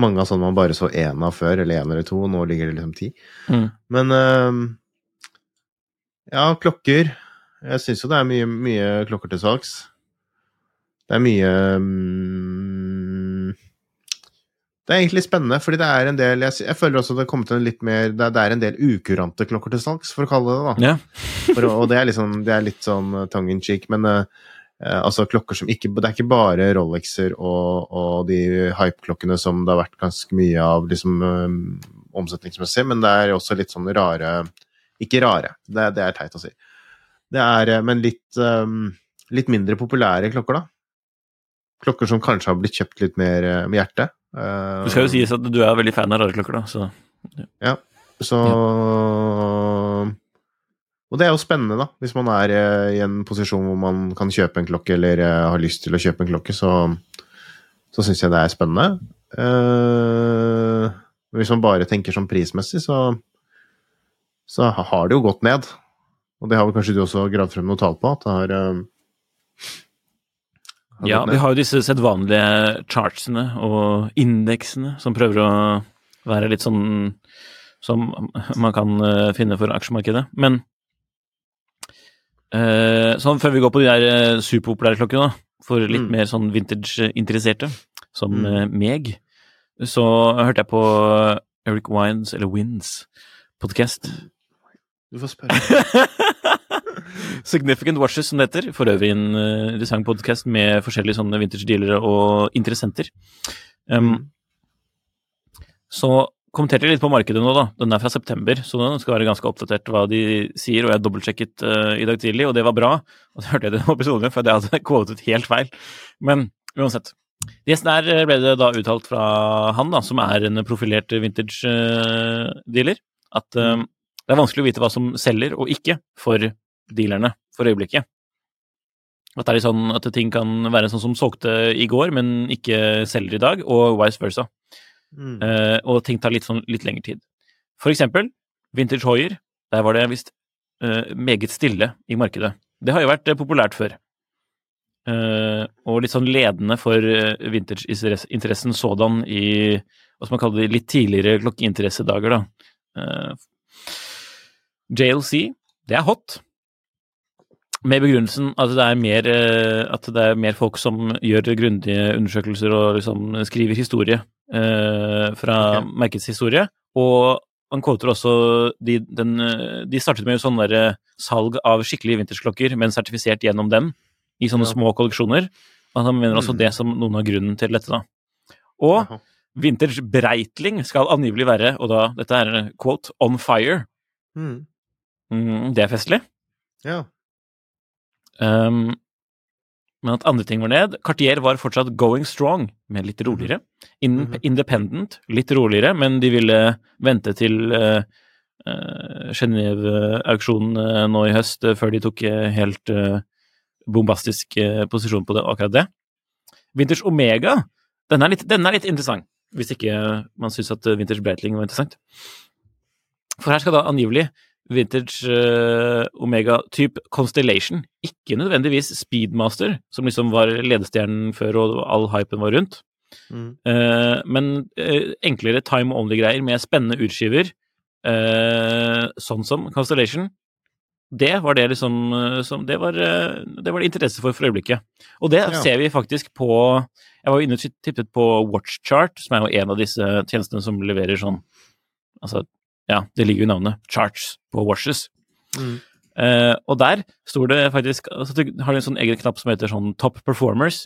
mange av sånne man bare så én av før, eller én eller to. Nå ligger det liksom ti. Mm. Men uh, ja, klokker. Jeg syns jo det er mye, mye, klokker til salgs. Det er mye um, Det er egentlig spennende, fordi det er en del Jeg, jeg føler også det er kommet en litt mer det er, det er, en del ukurante klokker til salgs, for å kalle det det. Ja. for, og det er, liksom, det er, litt sånn uh, tongue in cheek, men uh, altså klokker som ikke Det er ikke bare Rolexer og, og de hype-klokkene som det har vært ganske mye av liksom, um, omsetningsmessig, men det er også litt sånn rare ikke rare, det, det er teit å si. Det er, eh, men litt, um, litt mindre populære klokker, da. Klokker som kanskje har blitt kjøpt litt mer eh, med hjertet. Uh, det skal jo sies at du er veldig fan av rare klokker, da, så Ja. ja så ja. Og det er jo spennende, da. Hvis man er i en posisjon hvor man kan kjøpe en klokke, eller har lyst til å kjøpe en klokke, så, så syns jeg det er spennende. Uh, hvis man bare tenker sånn prismessig, så så har det jo gått ned. Og det har vel kanskje du også gravd frem noe tall på? at det har... eh, har Ja, vi har jo disse sedvanlige chartsene og indeksene som prøver å være litt sånn som man kan eh, finne for aksjemarkedet. Men eh, sånn før vi går på de der superpopulære klokkene, for litt Mm. mer sånn vintage-interesserte, som Mm. meg, så hørte jeg på Eric Wines, eller Wins, podcast. Du får spørre. Significant Watches, som det heter. For øvrig en uh, interessant podkast med forskjellige sånne vintage-dealere og interessenter. Um, så kommenterte jeg litt på markedet nå, da. Den er fra september, så den skal være ganske oppdatert hva de sier, og jeg dobbeltsjekket uh, i dag tidlig, og det var bra. Og så hørte jeg det på episoden, for jeg hadde kvotet helt feil. Men uansett. Gjesten der eh, ble det da uttalt fra han, da, som er en profilert vintage-dealer, at um, det er vanskelig å vite hva som selger og ikke for dealerne for øyeblikket. At det er litt sånn at ting kan være sånn som solgte i går, men ikke selger i dag, og vice versa. Mm. Uh, og ting tar litt, sånn, litt lengre tid. For eksempel vintage hoier. Der var det visst uh, meget stille i markedet. Det har jo vært eh, populært før. Uh, og litt sånn ledende for vintage-interessen sådan i hva skal man kalle det, litt tidligere klokkeinteressedager, da. Eh, JLC, det er hot. Med begrunnelsen at det er mer, eh, at det er mer folk som gjør grundige undersøkelser og liksom skriver historie eh, fra okay. merkets historie. Og han kvoter også de, den, eh, de startet med sånn der eh, salg av skikkelige vintersklokker, men sertifisert gjennom dem, i sånne Ja. små kolleksjoner. Og han mener også Mm. det som noen av grunnen til dette, da. Og Aha. Vintage Breitling skal angivelig være, og da, dette er quote, on fire. Mm. Mm, det er festlig. Ja. Um, men at andre ting var ned. Cartier var fortsatt going strong, men litt roligere. In Mhm. Independent, litt roligere, men de ville vente til uh, uh, Genéve-auksjonen uh, nå i høst uh, før de tok helt bombastisk posisjon på det, akkurat det. Vinters Omega, den er litt, den er litt interessant, hvis ikke man syns at Vinters Breitling var interessant. For her skal da angivelig vintage uh, Omega type Constellation, ikke nødvendigvis Speedmaster, som liksom var ledestjernen før og all hypen var rundt, Mm. Uh, men uh, enklere time only-greier med spennende utskiver, sånn som Constellation. Det var det liksom som Det var det var det interesse for for øyeblikket. Og det Ja. ser vi faktisk på Jeg var inne og tippet på Watchchart, som er jo en av disse tjenestene som leverer sånn Altså, ja, det ligger jo i navnet. Charts på watches. Mm. Uh, og der står det faktisk altså, du har en sånn egen knapp som heter sånn Top Performers.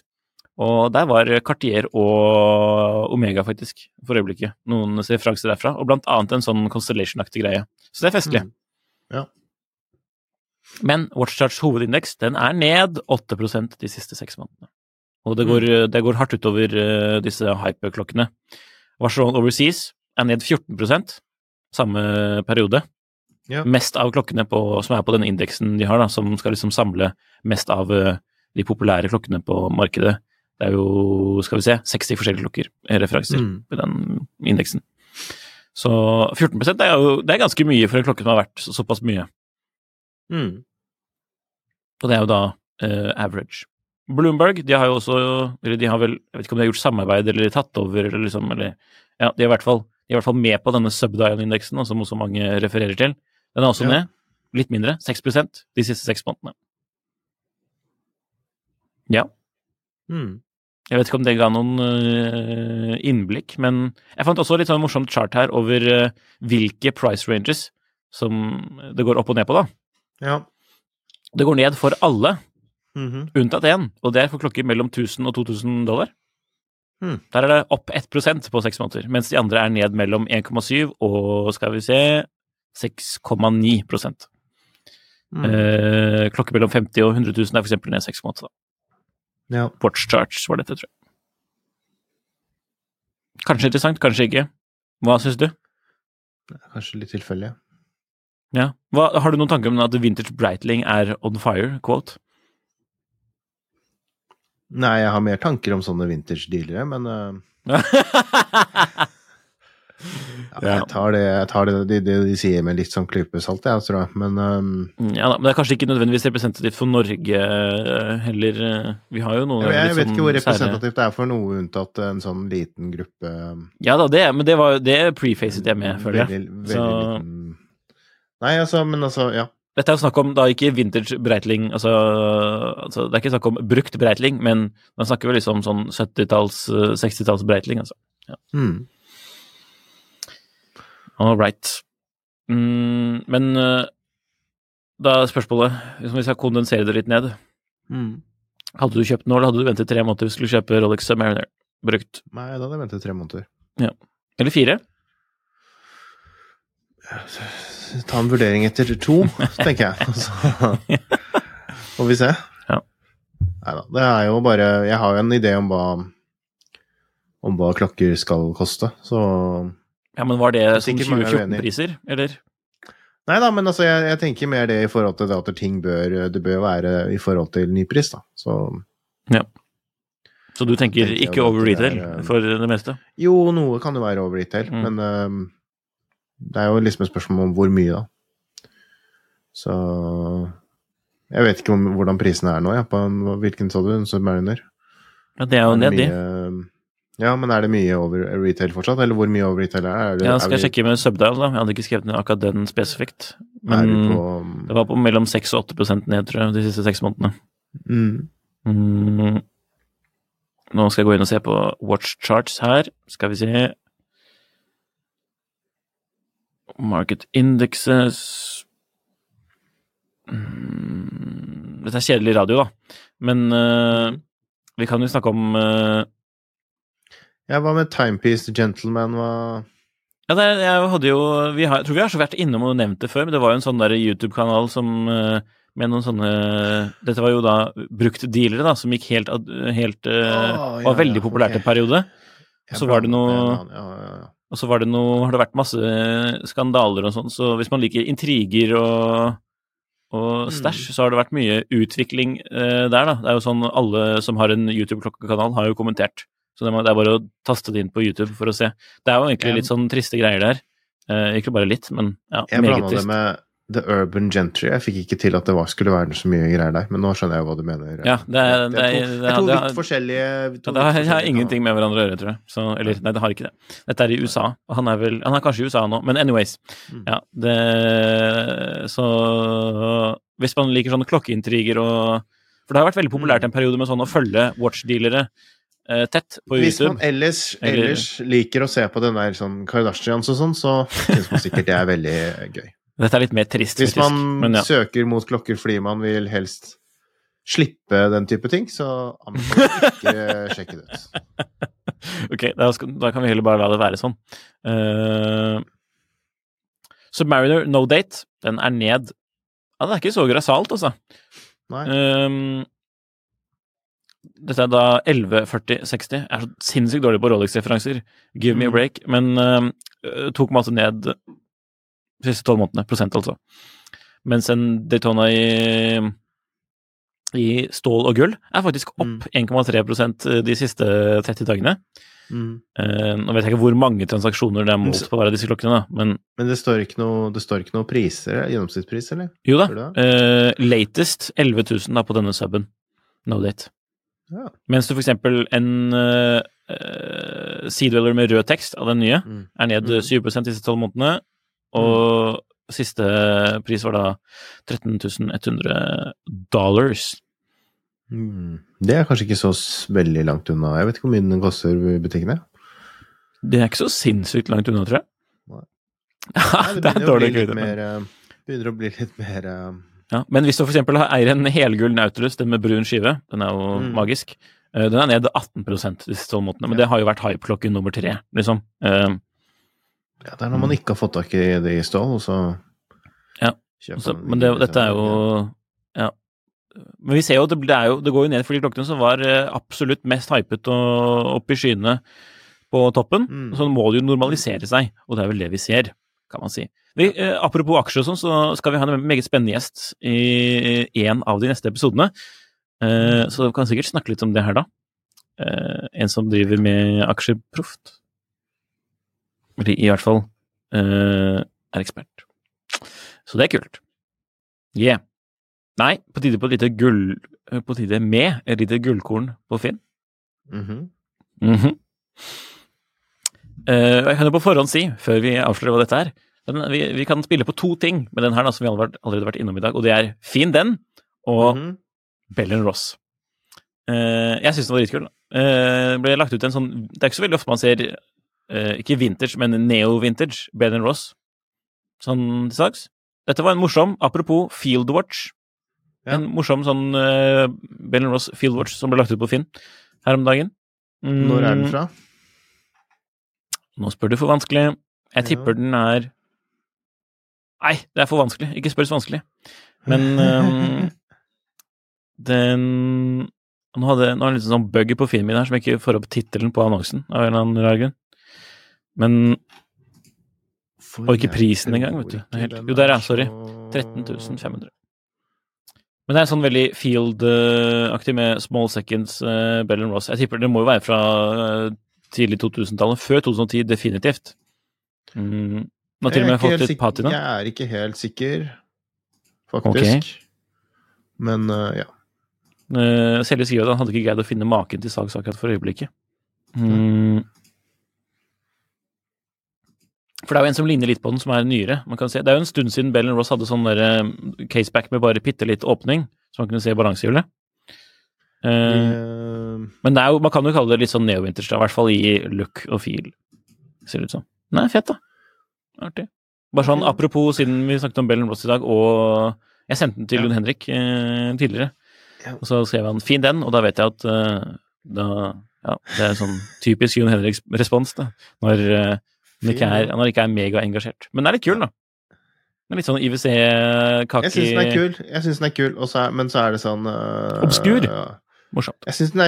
Og der var Cartier og Omega, faktisk, for øyeblikket. Noen referanser derfra. Og blant annet en sånn Constellation-aktig greie. Så det er festlig. Mm. Ja. Men Watchcharts hovedindeks den er ned 8% de siste seks månedene. Og det går, det går hardt utover uh, disse hyperklokkene. Vacheron Overseas er ned 14 samme periode. Ja. Mest av klokkene på, som er på den indeksen de har, da, som skal liksom samle mest av eh, de populære klokkene på markedet. Det er jo, skal vi se, 60 forskjellige klokker, eh, referanser, Mm. på den indeksen. Så 14% er jo det er ganske mye for en klokke som har vært så, såpass mye. Mm. Og det er jo da uh, average. Bloomberg, de har jo også Eller de har vel Jeg vet ikke om de har gjort samarbeid eller tatt over, eller liksom Eller Ja, de har i hvert fall, i hvert fall med på denne subdial-indeksen, som også mange refererer til. Den er også Ja. ned. Litt mindre. 6% de siste seks månedene. Ja. Mm. Jeg vet ikke om det ga noen uh, innblikk, men jeg fant også litt sånn morsomt chart her over uh, hvilke price ranges som det går opp og ned på, da. Ja. Det går ned for alle, Mhm. unntatt én, og det er for klokker mellom 1000 og 2000 dollar. Hmm. Der er det opp 1% på seks måneder, mens de andre er ned mellom 1,7 og skal vi se 6,9 Mm. eh, Klokke mellom 50 og 100 000 er eksempel ned 6 måneder. Da. ja. Watch charge var dette, tror jeg. Kanskje interessant, kanskje ikke. Hva syns du? Kanskje litt tilfeldig. Ja. Hva, har du noen tanker om at Vintage Breitling er on fire? Quote. Nei, jeg har mer tanker om sånne vintage-dealere, men uh, Ja, jeg tar det, jeg tar det, det, det de sier med litt sånn klype salt, jeg, tror jeg. Men um, Ja da, men det er kanskje ikke nødvendigvis representativt for Norge eh, heller. eh, Vi har jo noen jeg, jeg litt vet ikke hvor sånn representativt det er for noe, unntatt en sånn liten gruppe Ja da, det, men det, var, det prefacet jeg med, føler jeg. Veldig, veldig Så- liten Nei, altså, men altså, ja. Dette er jo snakk om da ikke vintage Breitling, altså, altså Det er ikke snakk om brukt Breitling, men man snakker vel liksom sånn 70-talls, eh, 60-talls Breitling, altså. Mm. All right. Mm, men eh, da er spørsmålet, hvis vi skal kondensere det litt ned Mm. Hadde du kjøpt nå, eller hadde du ventet tre måneder hvis du skulle kjøpe Rolex Mariner brukt? Nei, da hadde jeg ventet tre måneder. Ja. Eller fire? Ta en vurdering etter to, tenker jeg. Så får vi se. Ja. Nei da. Det er jo bare Jeg har jo en idé om hva om hva klokker skal koste, så Ja, men var det er som sikkert mange er 2014-priser, eller? Nei da, men altså, jeg, jeg tenker mer det i forhold til det at ting bør Det bør være i forhold til nypris, da. Så Så du tenker Tenker ikke over retail er, eh, for det meste? jo, noe kan jo være over retail, Mm. men øhm, det er jo liksom et spørsmål om hvor mye, da. Så Jeg vet ikke om, hvordan prisene er nå, ja, på en, hvilken sa du? En Submariner? Ja, det er jo Er det nedi. Ja, men er det mye over retail fortsatt, eller hvor mye over retail er det? er? Ja, er skal jeg sjekke med Subdial, da. Jeg hadde ikke skrevet ned akkurat den spesifikt. Er Men på det var på mellom 6 og 8 ned, tror jeg, de siste seks månedene. mm, Mm. Nå skal jeg gå inn og se på watch charts her. Skal vi se Market indexes mm. Dette er kjedelig radio, da. Men uh, vi kan jo snakke om uh, Ja, hva med Timepiece Gentleman? Hva Ja, det, jeg hadde jo vi har, Jeg tror vi har så vært innom og nevnt det før, men det var jo en sånn der YouTube-kanal som uh, med noen sånne Dette var jo da brukt dealere, da, som gikk helt, helt oh, ja, Var veldig ja, populært okay. en periode. Jeg Så var det noe- ja. Og så var det noe, har det vært masse skandaler og sånn, så hvis man liker intriger og, og stæsj, så har det vært mye utvikling eh, der, da. Det er jo sånn alle som har en YouTube-klokkekanal, har jo kommentert. Så det, er bare å taste det inn på YouTube for å se. Det er jo egentlig litt sånn triste greier der. Eh, ikke bare litt, men ja, Jeg meget trist. med The Urban Gentry. Jeg fikk ikke til at det var, skulle være så mye greier der, men nå skjønner jeg hva du mener. Ja, det er- det er to, er to litt er- forskjellige to det har, ingenting med hverandre å gjøre, tror jeg. Så, eller, nei, det har ikke det. Dette er i USA. og Han er vel Han er kanskje i USA nå, men anyways. Mm. Ja, det Så Hvis man liker sånne klokkeintriger og For det har vært veldig populært en periode med sånn å følge watchdealere eh, tett på YouTube. Hvis man ellers, ellers liker å se på den der sånn Kardashians og sånn, så syns man sikkert det er veldig gøy. Dette er litt mer trist, Hvis faktisk. man Men ja. søker mot klokker fordi man vil helst slippe den type ting, så anbefaler jeg ikke sjekke det ut. Ok, da, skal, da kan vi heller bare la det være sånn. Uh, Submariner No Date, den er ned Ja, det er ikke så grassat, altså. Ehm, dette er da 11.40,60. Jeg er så sinnssykt dårlig på Rolex-referanser. Give me a Mm. break. Men øh, tok masse ned de siste tolv månedene. Prosent, altså. Mens en Daytona i, i stål og gull er faktisk opp 1,3% de siste 30 dagene. Mm. Uh, nå vet jeg ikke hvor mange transaksjoner det er målt på hver av disse klokkene, men Men det står ikke noe, står ikke noe priser, gjennomsnittspris, eller? jo da. Eh, latest 11 000 da, på denne suben. No date. Ja. Mens du for eksempel en uh, uh, med rød tekst av den nye Mm. er ned Mm. 7 de siste tolv månedene, og siste pris var da 13.100 dollars. Mm. Det er kanskje ikke så veldig langt unna. Jeg vet ikke hvor mye den koster i butikkene. Det er ikke så sinnssykt langt unna, tror jeg. Nei. Det er dårlig litt Det eh, begynner å bli litt mer uh... Ja, men hvis du eksempel eier en helgull Nautilus, den med brun skive, den er jo Mm. magisk, eh, den er ned 18 de siste tolv månedene, men det har jo vært hypeklokken nummer tre, liksom. Eh, Ja, det er når man ikke har fått tak i det i stål, og så Ja, så, man men det, dette er jo Ja. Men vi ser jo at det, det, jo, det går jo ned for de klokkene som var eh, absolutt mest hypet og opp i skyene på toppen. Mm. Så må det jo normalisere seg, og det er vel det vi ser, kan man si. Vi, eh, apropos aksjer og sånn, så skal vi ha en meget spennende gjest i en av de neste episodene. Eh, så vi kan sikkert snakke litt om det her, da. Eh, en som driver med aksjer proft. Eller i hvert fall eh, er ekspert. Så det er kult. Yeah. Nei, på tide på lite gull... eh, På tide med et lite gullkorn på Finn. Mm -hmm. Mm -hmm. Uh, jeg kan jo på forhånd si, før vi avslører hva dette er den, vi, vi kan spille på to ting med den her da, som vi allerede, allerede har vært innom i dag, og det er Fin den og Mhm. Bellen Ross. Uh, jeg syns den var dritkul. Uh, ble lagt ut en sånn Det er ikke så veldig ofte man ser eh, ikke vintage, men neo-vintage Ben Ross sånn til salgs. Dette var en morsom, apropos Fieldwatch. Ja. En morsom sånn uh, Bellen Ross Fieldwatch som ble lagt ut på Finn her om dagen. Mm, Når er den fra? Nå spør du for vanskelig. Jeg Ja. tipper den er Nei, det er for vanskelig. Ikke spør så vanskelig. Men um, den Nå hadde nå er det en liten sånn bug på filmen min her som jeg ikke får opp tittelen på annonsen, av en eller annen grunn. Men Og ikke prisen engang, vet du. Det helt- jo, der er er sorry. så- 13 500. Men det er sånn veldig field-aktig med small seconds uh, Bell Ross. Jeg tipper det må jo være fra uh, tidlig 2000-tallet. Før 2010, definitivt. Mm. Nå har til og med fått litt patina. Jeg er ikke helt sikker, faktisk. Men uh, ja. Uh, Selje skriver at han hadde ikke greid å finne maken til salgs akkurat for øyeblikket. Mm. For det er jo en som ligner litt på den, som er nyere. Man kan se. Det er jo en stund siden Bell Ross hadde sånn der, eh, caseback med bare bitte litt åpning, så man kunne se balansehjulet. Uh, Eh, men det er jo, man kan jo kalle det litt sånn neo-vintage, i hvert fall i look og feel, ser det ut som. Nei, fett, da. Artig. Bare sånn apropos, siden vi snakket om Bell Ross i dag, og jeg sendte den til Ja. Lund Henrik eh, tidligere, Ja. og så skrev han 'fin den', og da vet jeg at uh, da Ja, det er sånn typisk Jon Henriks respons, da. Når eh, han ikke er, han ikke er megaengasjert. Men den er litt kul, da. Den er litt sånn IWC-kake jeg syns den er kul, jeg synes den er kul, så er, men så er det sånn uh, Obskur. ja. Morsomt. Jeg syns den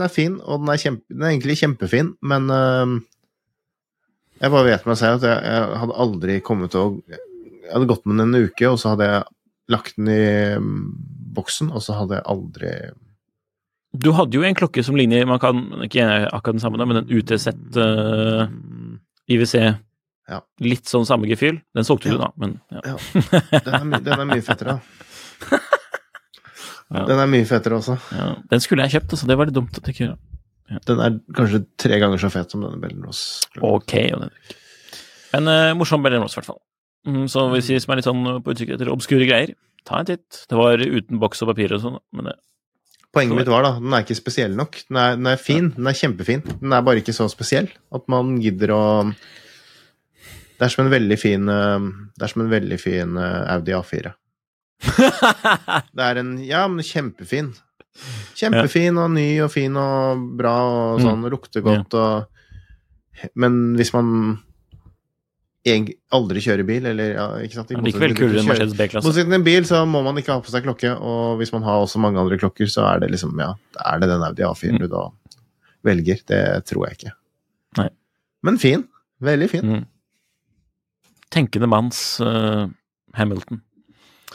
den er fin, og den er, kjempe, den er egentlig kjempefin, men uh, jeg bare vet meg selv at jeg, jeg hadde aldri kommet til å Jeg hadde gått med den en uke, og så hadde jeg lagt den i um, boksen, og så hadde jeg aldri Du hadde jo en klokke som ligner Man kan ikke akkurat den samme, da, men en UTZ uh, Mm, IWC. Ja. Litt sånn samme gefühl. Den solgte du, da, men ja. Ja. Den er, den er mye fettere. Ja. Den er mye fettere også. ja. Den skulle jeg kjøpt, altså. Det var litt dumt at jeg ikke gjorde. Den er kanskje tre ganger så fet som denne Bellenros. Ok. Men uh, morsom Bellenros, i hvert fall. Mm, så hvis vi som er litt sånn på utkikk etter obskure greier, ta en titt. Det var uten boks og papir og sånn, men det Poenget mitt var da, den er ikke spesiell nok. Den er, den er fin, den er kjempefin. Den er bare ikke så spesiell at man gidder å Det er som en veldig fin eh, Det som en veldig fin eh, Audi A4. Det er en Ja, men kjempefin. Kjempefin og ny og fin og bra og Mm. sånn, lukter godt og Men hvis man aldri kjøre bil, eller ja, ikke sant Likevel kulere enn Mercedes B-klasse. Motsatt en bil, så må man ikke ha på seg klokke, og hvis man har også mange andre klokker, så er det liksom, ja, er det den Audi A4 du da velger. Det tror jeg ikke. Nei. Men fin. Veldig fin. Mm. Tenkende manns uh, Hamilton.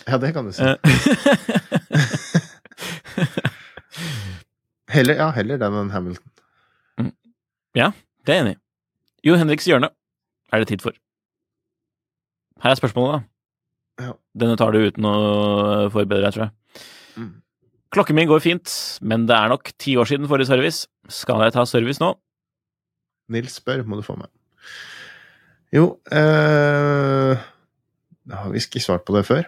Ja, det kan du si. Eh, Heller, ja, heller den enn Hamilton. Ja, det er jeg enig i. Jo Henriks hjørne er det tid for. Her er spørsmålet, da. Ja. Denne tar du uten å forberede deg, tror jeg. Mm. Klokken min går fint, men det er nok ti år siden forrige service. Skal jeg ta service nå? Nils spør, må du få med. Jo eh, Har vi ikke svart på det før?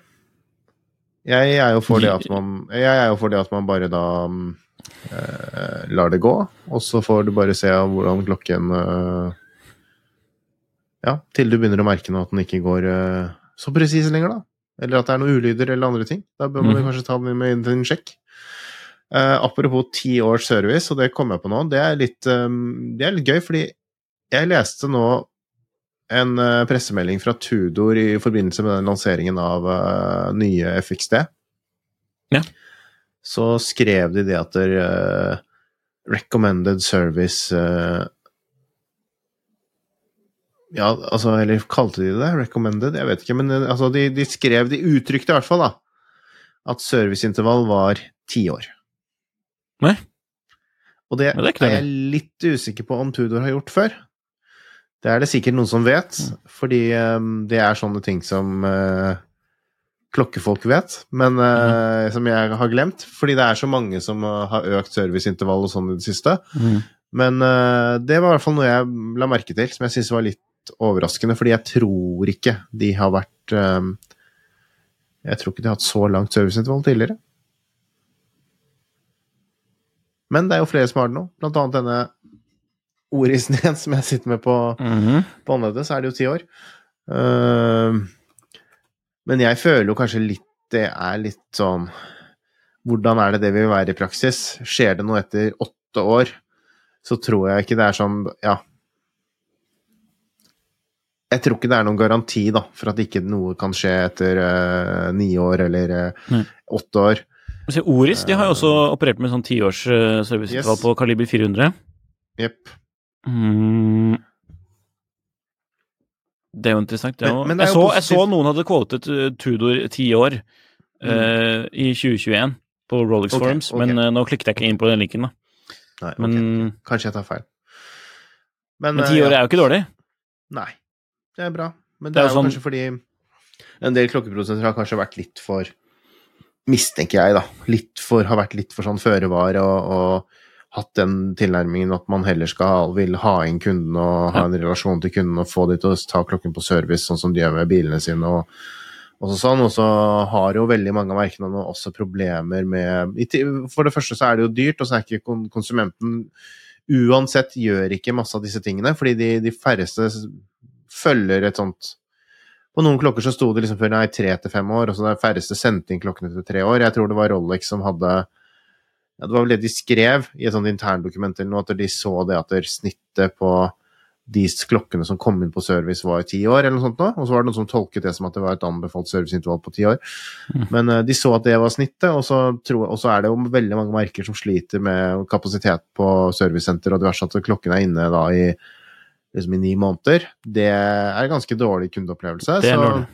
Jeg er jo for det at man Jeg er jo for det at man bare da eh, lar det gå, og så får du bare se hvordan klokken eh, Ja, til du begynner å merke nå at den ikke går eh, så presis lenger, da. Eller at det er noen ulyder eller andre ting. Da bør man Mhm. kanskje ta den med en sjekk. Uh, apropos ti års service, og det kom jeg på nå, det er litt, um, det er litt gøy, fordi jeg leste nå en uh, pressemelding fra Tudor i forbindelse med den lanseringen av nye FXD. Ja. Så skrev de det at der, recommended service Ja, altså, eller kalte de det recommended? Jeg vet ikke, men eh, altså, de, de skrev De uttrykte i hvert fall, da, at serviceintervall var ti år. Nei. Og det, det er er jeg litt usikker på om Tudor har gjort før. Det er det sikkert noen som vet, fordi um, det er sånne ting som uh, klokkefolk vet, men uh, som jeg har glemt. Fordi det er så mange som uh, har økt serviceintervall og sånn i det siste. Men uh, det var i hvert fall noe jeg la merke til, som jeg syntes var litt overraskende, fordi jeg tror ikke de har vært um, Jeg tror ikke de har hatt så langt serviceintervall tidligere. Men det er jo flere som har det nå, blant annet denne Orisen igjen, som jeg sitter med på Mhm. på håndleddet, så er det jo ti år. Uh, men jeg føler jo kanskje litt det er litt sånn Hvordan er det det vil være i praksis? Skjer det noe etter åtte år, så tror jeg ikke det er sånn Ja. Jeg tror ikke det er noen garanti da, for at ikke noe kan skje etter uh, ni år eller uh, åtte år. Se, Oris de har jo også operert med sånn tiårs uh, serviceintervall Yes. på kaliber 400. Jepp. Mm. Det er jo interessant. Det er jo, Men- men det er jeg, jo så, jeg så noen hadde quotet uh, Tudor ti år eh, i 2021 på Rolex okay, Forums, okay. men eh, nå klikket jeg ikke inn på den linken. da. Nei, ok. okay. Kanskje jeg tar feil. Men, men eh, ti år ja. er jo ikke dårlig. Nei, det er bra. Men Det det, er jo sånn- kanskje fordi en del klokkeprodusenter har kanskje vært litt for Mistenker jeg, da. Litt for, har vært litt for sånn føre var og, og hatt den tilnærmingen at man heller skal vil ha inn kunden og ha en relasjon til kunden og få de til å ta klokken på service, sånn som de gjør med bilene sine. og og så sånn, så har jo veldig mange av merkene også problemer med For det første så er det jo dyrt, og så er ikke konsumenten Uansett gjør ikke masse av disse tingene, fordi de, de færreste følger et sånt På noen klokker så sto det liksom før nei, tre til fem år, og så de færreste sendte inn klokkene til tre år. Jeg tror det var Rolex som hadde ja, Det var vel det de skrev i et sånt interndokument eller noe, at de så det at det snittet på de klokkene som kom inn på service, var ti år, eller noe sånt nå. Og så var det noen som tolket det som at det var et anbefalt serviceintervall på ti år. Men uh, de så at det var snittet, og så, tror, og så er det jo veldig mange merker som sliter med kapasitet på servicesenter og diverse, at klokken er inne da i, liksom i ni måneder. Det er en ganske dårlig kundeopplevelse. Det er så, dårlig.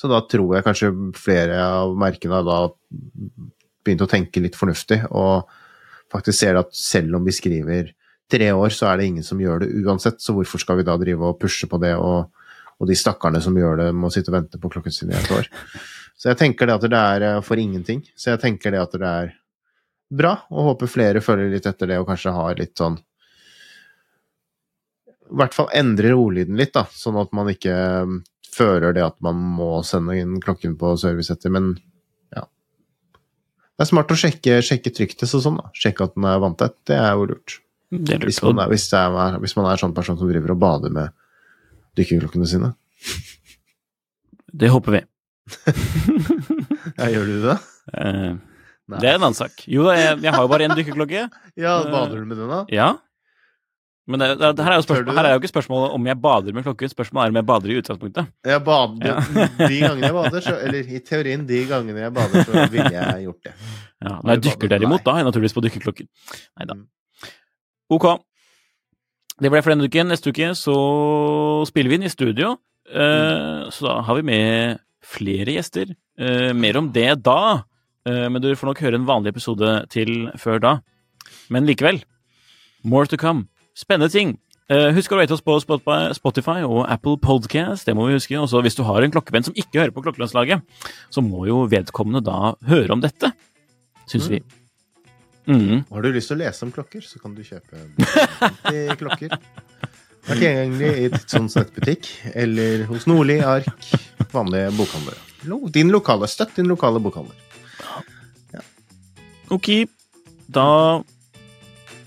så da tror jeg kanskje flere av merkene da begynte å tenke litt fornuftig, og faktisk ser at selv om vi skriver tre år, så er det ingen som gjør det uansett, så hvorfor skal vi da drive og pushe på det, og, og de stakkarene som gjør det, må sitte og vente på klokken sin i et år. Så jeg tenker det at det er eh, for ingenting. Så jeg tenker det at det er bra, og håper flere følger litt etter det, og kanskje har litt sånn I hvert fall endrer ordlyden litt, da, sånn at man ikke fører føler det at man må sende inn klokken på service etter, men ja. Det er smart å sjekke, sjekke trykktest og sånn, da. Sjekke at den er vanntett. Det er jo lurt. Det er Hvis man er, hvis, er, hvis man er sånn person som driver og bader med dykkerklokkene sine. Det håper vi. Ja, gjør du det? Uh, det er en annen sak. Jo da, jeg, jeg har jo bare én dykkerklokke. Ja, bader du med den, da? Ja. Men det, det, det her, er spørsmål, her er jo ikke spørsmålet om jeg bader med klokke, spørsmålet er om jeg bader i utgangspunktet. Jeg bader, Ja. De gangene jeg bader, så Eller i teorien, de gangene jeg bader, så ville jeg gjort det. Ja, Når jeg dykker derimot, da naturligvis på dykkerklokken. Nei da. Mm. Ok. Det ble for denne uken. Neste uke så spiller vi inn i studio. Eh, Så da har vi med flere gjester. Uh, mer om det da. uh, men du får nok høre en vanlig episode til før da. Men likevel. More to come. Spennende ting. Eh, husk å rate oss på Spotify- og Apple Podcast. Det må vi huske. Også hvis du har en klokkevenn som ikke hører på Klokkelandslaget, så må jo vedkommende da høre om dette, syns vi. Mm. Har du lyst til å lese om klokker, så kan du kjøpe 50 klokker. Det er tilgjengelig i Tidssons nettbutikk eller hos Nordli Ark, vanlige bokhandlere. Din lokale, Støtt din lokale bokhandler. Ok, da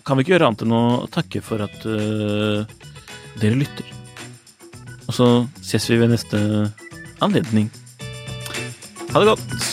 kan vi ikke gjøre annet enn å takke for at uh, dere lytter. Og så ses vi ved neste anledning. Ha det godt.